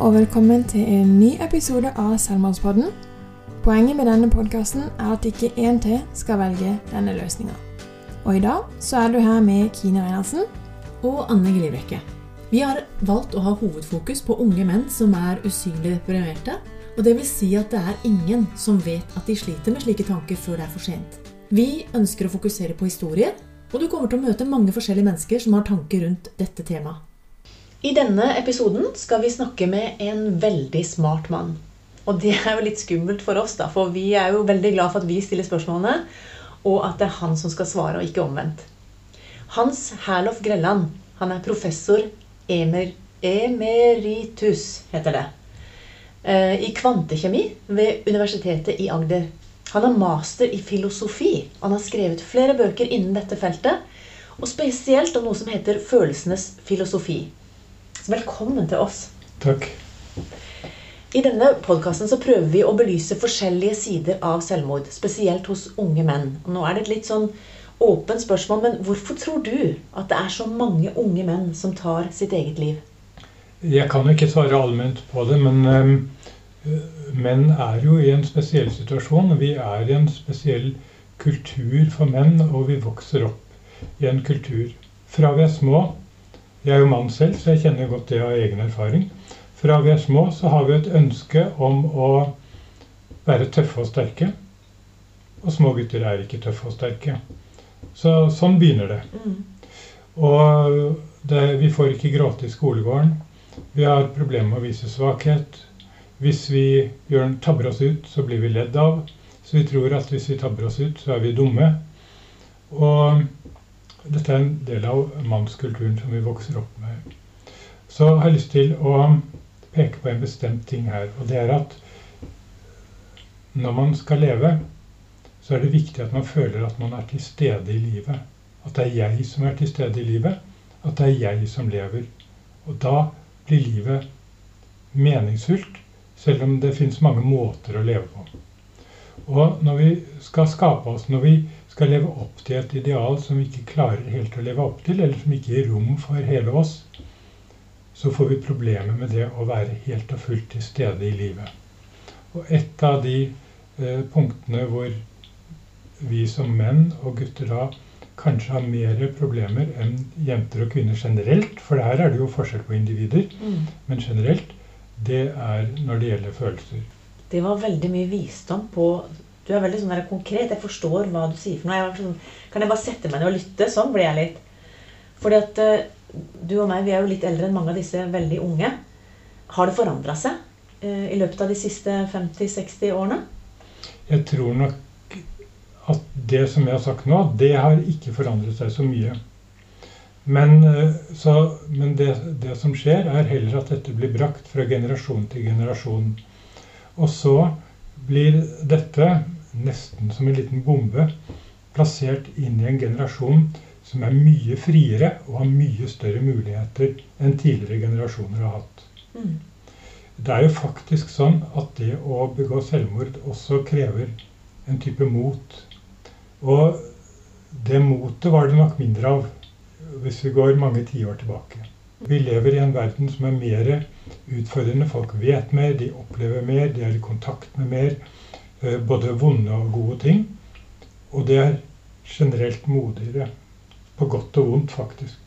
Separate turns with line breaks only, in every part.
Og velkommen til en ny episode av Selvmordspodden. Poenget med denne podkasten er at ikke én til skal velge denne løsninga. Og i dag så er du her med Kine Reinersen.
og Anne Glivrekke. Vi har valgt å ha hovedfokus på unge menn som er usynlig deprimerte. Og det vil si at det er ingen som vet at de sliter med slike tanker før det er for sent. Vi ønsker å fokusere på historier, og du kommer til å møte mange forskjellige mennesker som har tanker rundt dette temaet. I denne episoden skal vi snakke med en veldig smart mann. Og det er jo litt skummelt for oss, da, for vi er jo veldig glad for at vi stiller spørsmålene, og at det er han som skal svare, og ikke omvendt. Hans Herlof Grelland, han er professor emer, emeritus, heter det, eh, i kvantekjemi ved Universitetet i Agder. Han har master i filosofi. Han har skrevet flere bøker innen dette feltet, og spesielt om noe som heter følelsenes filosofi. Så velkommen til oss.
Takk.
I denne podkasten prøver vi å belyse forskjellige sider av selvmord, spesielt hos unge menn. Og nå er det et litt sånn åpent spørsmål, men hvorfor tror du at det er så mange unge menn som tar sitt eget liv?
Jeg kan ikke svare allment på det, men um, menn er jo i en spesiell situasjon. Vi er i en spesiell kultur for menn, og vi vokser opp i en kultur. Fra vi er små Jeg er jo mann selv, så jeg kjenner godt det av egen erfaring. Fra vi er små, så har vi et ønske om å være tøffe og sterke. Og små gutter er ikke tøffe og sterke. Så sånn begynner det. Og det, vi får ikke gråte i skolegården. Vi har problemer med å vise svakhet. Hvis vi gjør, tabber oss ut, så blir vi ledd av. Så vi tror at hvis vi tabber oss ut, så er vi dumme. Og dette er en del av mannskulturen som vi vokser opp med. Så jeg har lyst til å peke på en bestemt ting her. Og det er at når man skal leve, så er det viktig at man føler at man er til stede i livet. At det er jeg som er til stede i livet. At det er jeg som lever. Og da blir livet meningsfullt, selv om det finnes mange måter å leve på. Og når vi skal skape oss, når vi skal leve opp til et ideal som vi ikke klarer helt å leve opp til, eller som ikke gir rom for hele oss, så får vi problemer med det å være helt og fullt til stede i livet. Og et av de eh, punktene hvor vi som menn og gutter da kanskje har mer problemer enn jenter og kvinner generelt, for her er det jo forskjell på individer,
Mm.
men generelt, det er når det gjelder følelser.
Det var veldig mye visdom på Du er veldig sånn der konkret. Jeg forstår hva du sier for noe. Jeg sånn, kan jeg bare sette meg ned og lytte? Sånn blir jeg litt. Fordi at uh, du og meg, vi er jo litt eldre enn mange av disse veldig unge. Har det forandra seg uh, i løpet av de siste 50-60 årene?
Jeg tror nok at det som jeg har sagt nå, det har ikke forandret seg så mye. Men, eh, så, men det, det som skjer, er heller at dette blir brakt fra generasjon til generasjon. Og så blir dette nesten som en liten bombe plassert inn i en generasjon som er mye friere og har mye større muligheter enn tidligere generasjoner har hatt.
Mm.
Det er jo faktisk sånn at det å begå selvmord også krever en type mot. Og det motet var det nok mindre av hvis vi går mange tiår tilbake. Vi lever i en verden som er mer utfordrende. Folk vet mer, de opplever mer, de er i kontakt med mer. Eh, Både vonde og gode ting. Og det er generelt modigere. På godt og vondt, faktisk.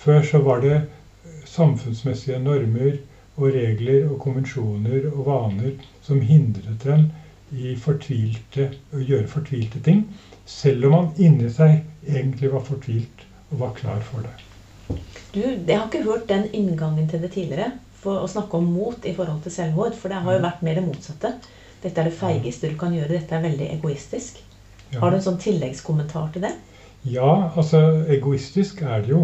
Før så var det eh, samfunnsmessige normer og regler og konvensjoner og vaner som hindret en i fortvilte, å gjøre fortvilte ting, selv om man inni seg egentlig var fortvilt og var klar for det.
Du, Jeg har ikke hørt den inngangen til det tidligere. For å snakke om mot i forhold til selvmord. For det har jo vært mer det motsatte. Dette er det feigeste du kan gjøre. Dette er veldig egoistisk.
Ja.
Har du en sånn tilleggskommentar til det?
Ja, altså egoistisk er det jo.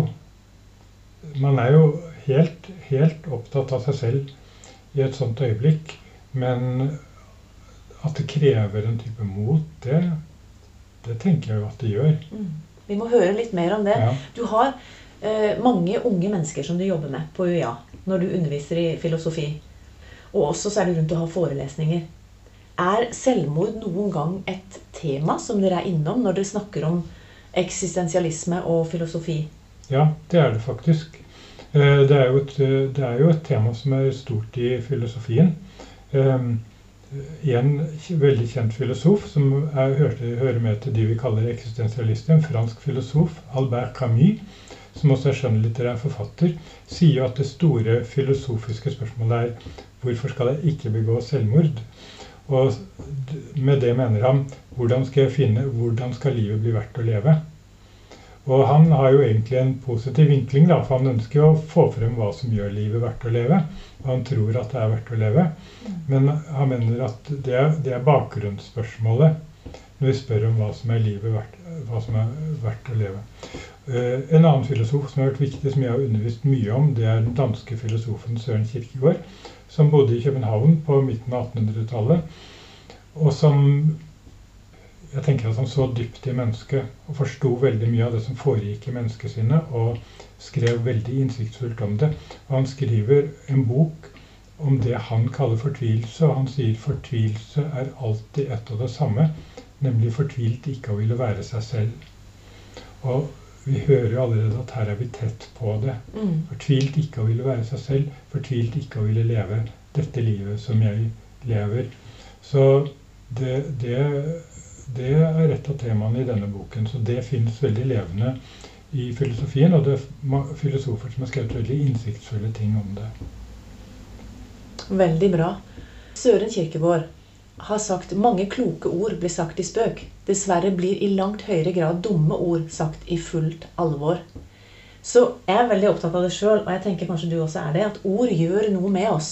Man er jo helt, helt opptatt av seg selv i et sånt øyeblikk. Men at det krever en type mot, det, det tenker jeg jo at det gjør.
Mm. Vi må høre litt mer om det.
Ja.
Du har eh, mange unge mennesker som du jobber med på UiA når du underviser i filosofi. Og også så er du rundt å ha forelesninger. Er selvmord noen gang et tema som dere er innom når dere snakker om eksistensialisme og filosofi?
Ja, det er det faktisk. Eh, Det er jo et, eh, er jo et tema som er stort i filosofien. Eh, En veldig kjent filosof som er, hører med til de vi kaller eksistensialister, en fransk filosof, Albert Camus, som også er skjønnlitterær forfatter, sier jo at det store filosofiske spørsmålet er hvorfor skal jeg ikke begå selvmord? Og med det mener han hvordan skal jeg finne, hvordan skal livet bli verdt å leve? Og han har jo egentlig en positiv vinkling, da, for han ønsker jo å få frem hva som gjør livet verdt å leve. Og han tror at det er verdt å leve. Men han mener at det er, det er bakgrunnsspørsmålet når vi spør om hva som er livet verdt, hva som er verdt å leve. Eh, en annen filosof som har vært viktig, som jeg har undervist mye om, det er den danske filosofen Søren Kierkegaard, som bodde i København på midten av 1800-tallet, og som jeg tenker at han så dypt i mennesket og forsto veldig mye av det som foregikk i menneskesinnet, og skrev veldig innsiktsfullt om det. Og han skriver en bok om det han kaller fortvilelse, og han sier fortvilelse er alltid ett og det samme, nemlig fortvilt ikke å ville være seg selv. Og vi hører jo allerede at her er vi tett på det.
Mm.
Fortvilt ikke å ville være seg selv, fortvilt ikke å ville leve dette livet som jeg lever. Så det, det, det er et av temaene i denne boken. Så det finnes veldig levende i filosofien, og det er filosofer som har skrevet veldig innsiktsfulle ting om det.
Veldig bra. Søren Kierkegaard har sagt mange kloke ord blir sagt i spøk. Dessverre blir i langt høyere grad dumme ord sagt i fullt alvor. Så jeg er veldig opptatt av det sjøl, og jeg tenker kanskje du også er det, at ord gjør noe med oss.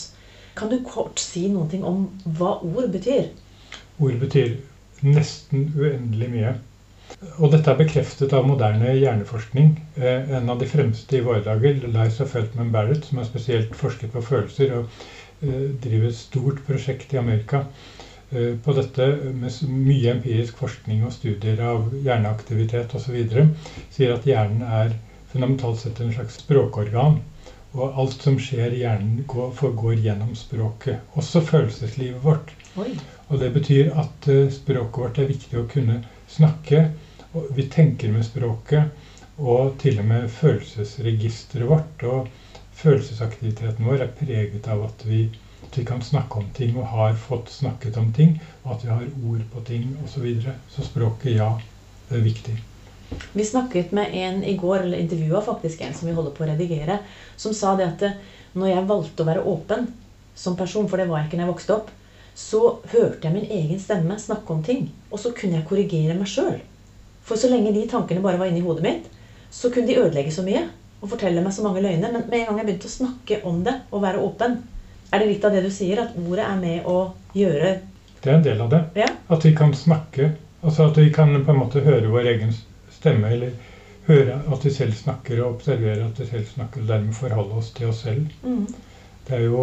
Kan du kort si noe om hva ord betyr?
Ord betyr nesten uendelig mye. Og dette er bekreftet av moderne hjerneforskning. Eh, En av de fremste i våre dager, Liza Feltman Barrett, som har spesielt forsket på følelser og eh, driver et stort prosjekt i Amerika på dette med mye empirisk forskning og studier av hjerneaktivitet osv., sier at hjernen er fundamentalt sett en slags språkorgan. Og alt som skjer i hjernen, går, foregår gjennom språket. Også følelseslivet vårt.
Oi.
Og det betyr at eh, språket vårt er viktig å kunne snakke. Og vi tenker med språket, og til og med følelsesregisteret vårt. Og følelsesaktiviteten vår er preget av at vi, at vi kan snakke om ting og har fått snakket om ting, at vi har ord på ting osv. Så, videre. så språket, ja, er viktig.
Vi snakket med en i går, eller intervjua faktisk en som vi holder på å redigere, som sa det at eh, når jeg valgte å være åpen som person, for det var jeg ikke når jeg vokste opp, så hørte jeg min egen stemme snakke om ting. Og så kunne jeg korrigere meg sjøl. For så lenge de tankene bare var inni hodet mitt, så kunne de ødelegge så mye og fortelle meg så mange løgner. Men med en gang jeg begynte å snakke om det og være åpen, er det litt av det du sier, at ordet er med å gjøre
Det er en del av det.
Ja.
At vi kan snakke. Altså at vi kan på en måte høre vår egen stemme, eller høre at vi selv snakker, og observere at vi selv snakker, og dermed forholde oss til oss selv.
mm,
Det er jo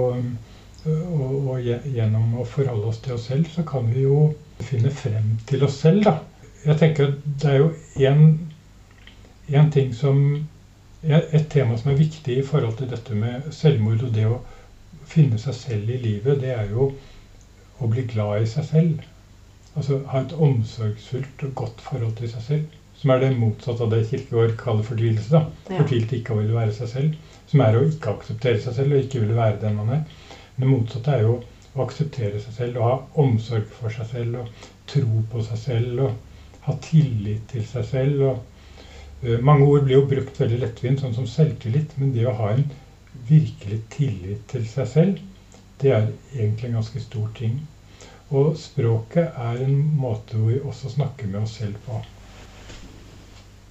og, og gjennom å forholde oss til oss selv, så kan vi jo finne frem til oss selv, da. Jeg tenker at det er jo én ting som Et tema som er viktig i forhold til dette med selvmord og det å finne seg selv i livet, det er jo å bli glad i seg selv. Altså ha et omsorgsfullt og godt forhold til seg selv. Som er det motsatte av det Kirkegård kaller fortvilelse. da.
Ja.
Fortvilt ikke å ville være seg selv. Som er å ikke akseptere seg selv og ikke ville være den man er. Det motsatte er jo å akseptere seg selv og ha omsorg for seg selv og tro på seg selv og ha tillit til seg selv. og eh, Mange ord blir jo brukt veldig lettvint, sånn som selvtillit, men det å ha en virkelig tillit til seg selv, det er egentlig en ganske stor ting. Og språket er en måte hvor vi også snakker med oss selv på.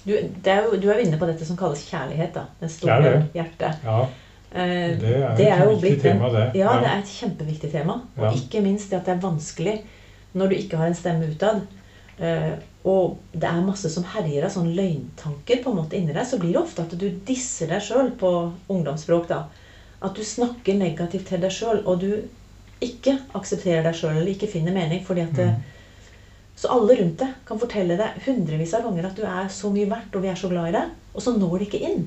du, det er jo, du er inne på dette som kalles kjærlighet. da, Det
Det
store
det det.
hjertet.
Ja,
Eh,
det er,
det er jo blitt
tema, det.
Ja, det er et kjempeviktig tema. Og
Ja.
ikke minst det at det er vanskelig når du ikke har en stemme utad, eh, og det er masse som herjer av sånne løgntanker på en måte inni deg, så blir det ofte at du disser deg sjøl på ungdomsspråk. da. At du snakker negativt til deg sjøl, og du ikke aksepterer deg sjøl eller ikke finner mening. fordi at det, Så alle rundt deg kan fortelle deg hundrevis av ganger at du er så mye verdt, og vi er så glad i deg, og så når det ikke inn.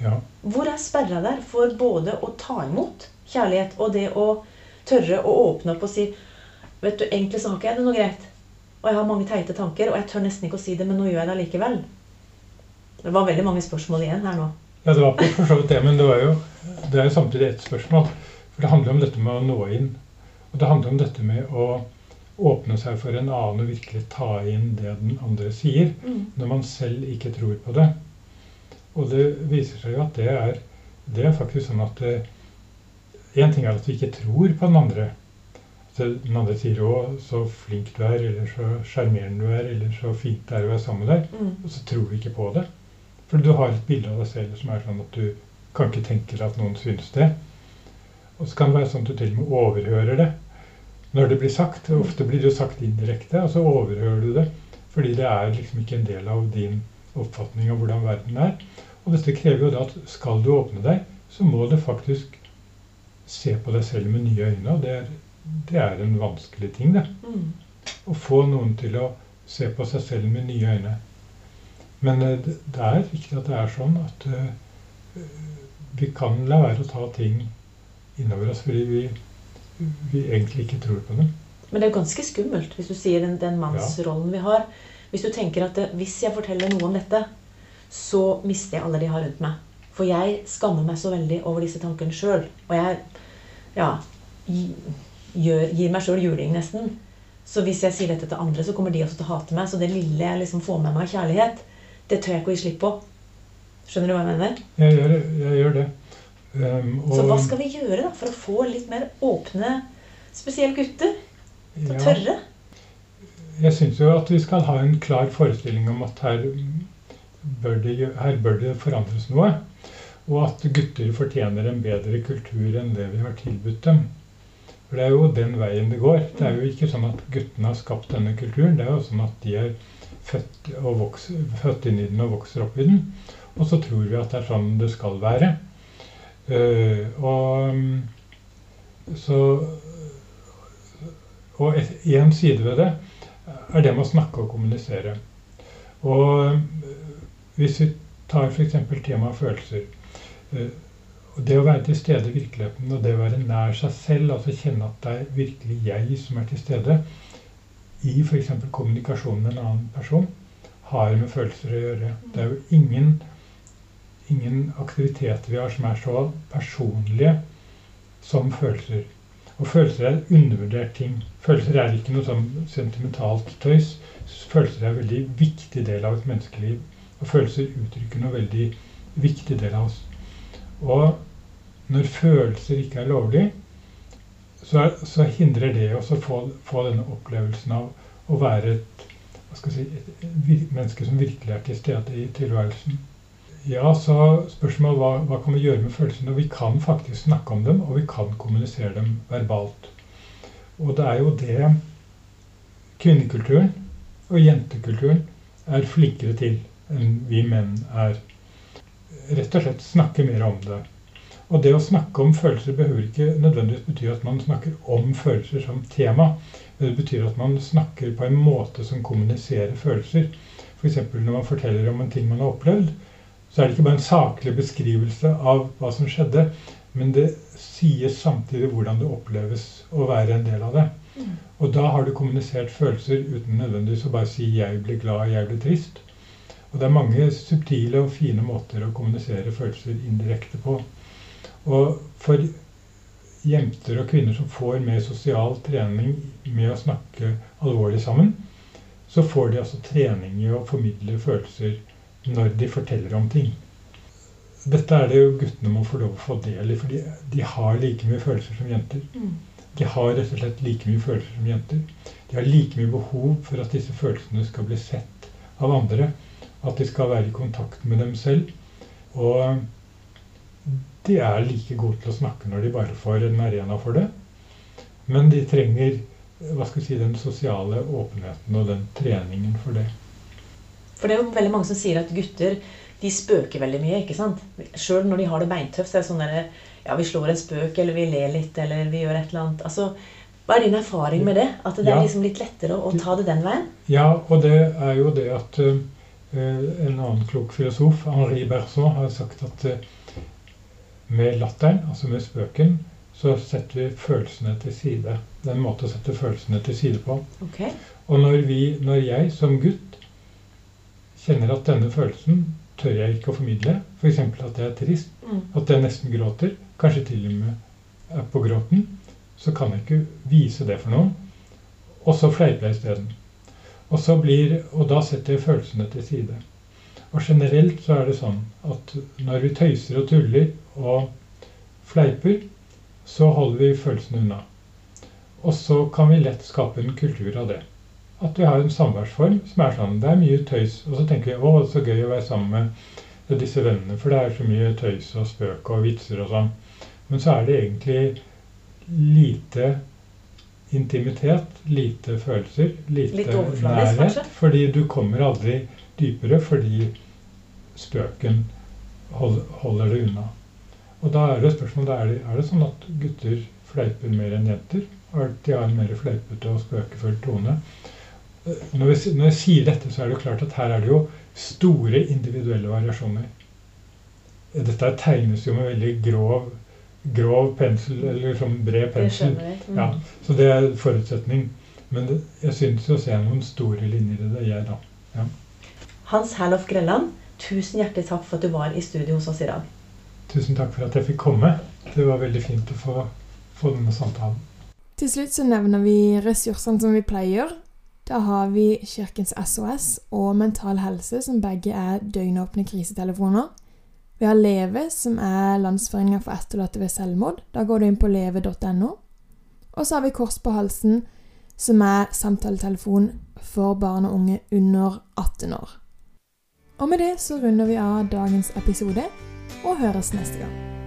Ja.
Hvor er sperra der for både å ta imot kjærlighet og det å tørre å åpne opp og si Vet du, egentlig så har ikke jeg det noe greit. Og jeg har mange teite tanker, og jeg tør nesten ikke å si det, men nå gjør jeg det allikevel. Det var veldig mange spørsmål igjen her nå.
Ja, det var på for så vidt det, men det, var jo, det er jo samtidig ett spørsmål. For det handler om dette med å nå inn. Og det handler om dette med å åpne seg for en annen og virkelig ta inn det den andre sier, når man selv ikke tror på det. Og det viser seg jo at det er, det er faktisk sånn at Én ting er at vi ikke tror på den andre. Så den andre sier 'Å, så flink du er', eller 'så sjarmerende du er', eller 'så fint det er å være sammen med deg'.
Mm.
Og så tror vi ikke på det. For du har et bilde av deg selv som er sånn at du kan ikke tenke deg at noen syns det. Og så kan det være sånn at du til og med overhører det når det blir sagt. Ofte blir det jo sagt indirekte, og så overhører du det. Fordi det er liksom ikke en del av din oppfatning av hvordan verden er. Og dette krever jo da at skal du åpne deg, så må du faktisk se på deg selv med nye øyne. Og det er, det er en vanskelig ting, det.
Mm.
Å få noen til å se på seg selv med nye øyne. Men eh, det er viktig at det er sånn at eh, vi kan la være å ta ting innover oss fordi vi, vi egentlig ikke tror på dem.
Men det er jo ganske skummelt hvis du sier den, den mannsrollen vi har. Hvis du tenker at det, hvis jeg forteller noe om dette, så mister jeg alle de har rundt meg. For jeg skammer meg så veldig over disse tankene sjøl. Og jeg ja, gjør, gir meg sjøl juling, nesten. Så hvis jeg sier dette til andre, så kommer de også til å hate meg. Så det lille jeg liksom får med meg av kjærlighet, det tør jeg ikke å gi slipp på. Skjønner du hva jeg mener?
Jeg gjør, jeg gjør det. Um, og,
Så hva skal vi gjøre da for å få litt mer åpne, spesielt gutter, til å tørre?
Jeg syns jo at vi skal ha en klar forestilling om at her bør det, her bør det forandres noe. Og at gutter fortjener en bedre kultur enn det vi har tilbudt dem. For det er jo den veien det går. Det er jo ikke sånn at guttene har skapt denne kulturen. Det er jo sånn at de er født, vokser, født inn i den og vokser opp i den. Og så tror vi at det er sånn det skal være. Uh, og så Og én side ved det er det med å snakke og kommunisere. Og eh, hvis vi tar f.eks. temaet følelser eh, og Det å være til stede i virkeligheten og det å være nær seg selv, altså kjenne at det er virkelig jeg som er til stede i f.eks. kommunikasjon med en annen person, har med følelser å gjøre. Det er jo ingen, ingen aktiviteter vi har som er så personlige som følelser. Og følelser er undervurdert ting. Følelser er ikke noe sånn sentimentalt tøys. Følelser er en veldig viktig del av et menneskeliv. Og følelser uttrykker noe veldig viktig del av oss. Og når følelser ikke er lovlig, så, så hindrer det oss å få, få denne opplevelsen av å være et, si, et menneske som virkelig er til stede i tilværelsen. Ja, så spørsmålet hva, hva kan vi gjøre med følelsene? Vi kan faktisk snakke om dem, og vi kan kommunisere dem verbalt. Og det er jo det kvinnekulturen og jentekulturen er flinkere til enn vi menn er. Rett og slett snakke mer om det. Og det å snakke om følelser behøver ikke nødvendigvis bety at man snakker om følelser som tema. Men det betyr at man snakker på en måte som kommuniserer følelser. F.eks. når man forteller om en ting man har opplevd, så er det ikke bare en saklig beskrivelse av hva som skjedde, men det sies samtidig hvordan det oppleves å være en del av det. Og da har du kommunisert følelser uten nødvendigvis å bare si 'jeg blir glad', 'jeg blir trist'. Og det er mange subtile og fine måter å kommunisere følelser indirekte på. Og for jenter og kvinner som får mer sosial trening med å snakke alvorlig sammen, så får de altså trening i å formidle følelser når de forteller om ting. Dette er det jo guttene må få lov å få del i, for de, de har like mye følelser som jenter. De har rett og slett like mye følelser som jenter. De har like mye behov for at disse følelsene skal bli sett av andre. At de skal være i kontakt med dem selv. Og de er like gode til å snakke når de bare får en arena for det. Men de trenger hva skal vi si, den sosiale åpenheten og den treningen for det.
For det er jo veldig mange som sier at gutter de spøker veldig mye. ikke sant? Sjøl når de har det beintøft, så er det sånn der, ja, vi slår en spøk, eller vi ler litt, eller vi gjør et eller annet. Altså, Hva er din erfaring med det? At det
Ja.
er liksom litt lettere å ta det den veien?
Ja, og det er jo det at eh, en annen klok filosof, Henri Berson, har sagt at eh, med latteren, altså med spøken, så setter vi følelsene til side. Det er en måte å sette følelsene til side på.
Okay.
Og når, vi, når jeg som gutt kjenner at denne følelsen tør jeg ikke å formidle, f.eks. at jeg er trist,
Mm.
at jeg nesten gråter, kanskje til og med er på gråten, så kan jeg ikke vise det for noen. Og så fleiper jeg isteden. Og, blir- og da setter jeg følelsene til side. Og generelt så er det sånn at når vi tøyser og tuller og fleiper, så holder vi følelsene unna. Og så kan vi lett skape en kultur av det. At vi har en samværsform som er sånn. Det er mye tøys. Og så tenker vi å, det er så gøy å være sammen med disse vennene, for det er så mye tøys og spøk og vitser og sånn. Men så er det egentlig lite intimitet, lite følelser, lite nærhet.
kanskje?
Fordi du kommer aldri dypere fordi spøken hold, holder det unna. Og da er det spørsmålet er det, er det sånn at gutter fleiper mer enn jenter? De har en mer fleipete og spøkefull tone? Når, vi, når jeg sier dette, så er det jo klart at her er det jo store individuelle variasjoner. Dette tegnes jo med veldig grov, grov pensel, eller sånn bred pensel.
Det. Mm.
Ja, så det er forutsetning. Men det, jeg syns å se noen store linjer i det, jeg, da.
Hans Herlof Grelland, tusen hjertelig takk for at du var i studio hos oss i dag.
Tusen takk for at jeg fikk komme. Det var veldig fint å få, få denne samtalen.
Til slutt så nevner vi ressursene som vi pleier. Da har vi Kirkens SOS og Mental Helse, som begge er døgnåpne krisetelefoner. Vi har Leve, som er Landsforeningen for etterlatte ved selvmord. Da går du inn på leve.no. Og så har vi Kors på halsen, som er samtaletelefon for barn og unge under 18 år. Og med det så runder vi av dagens episode, og høres neste gang.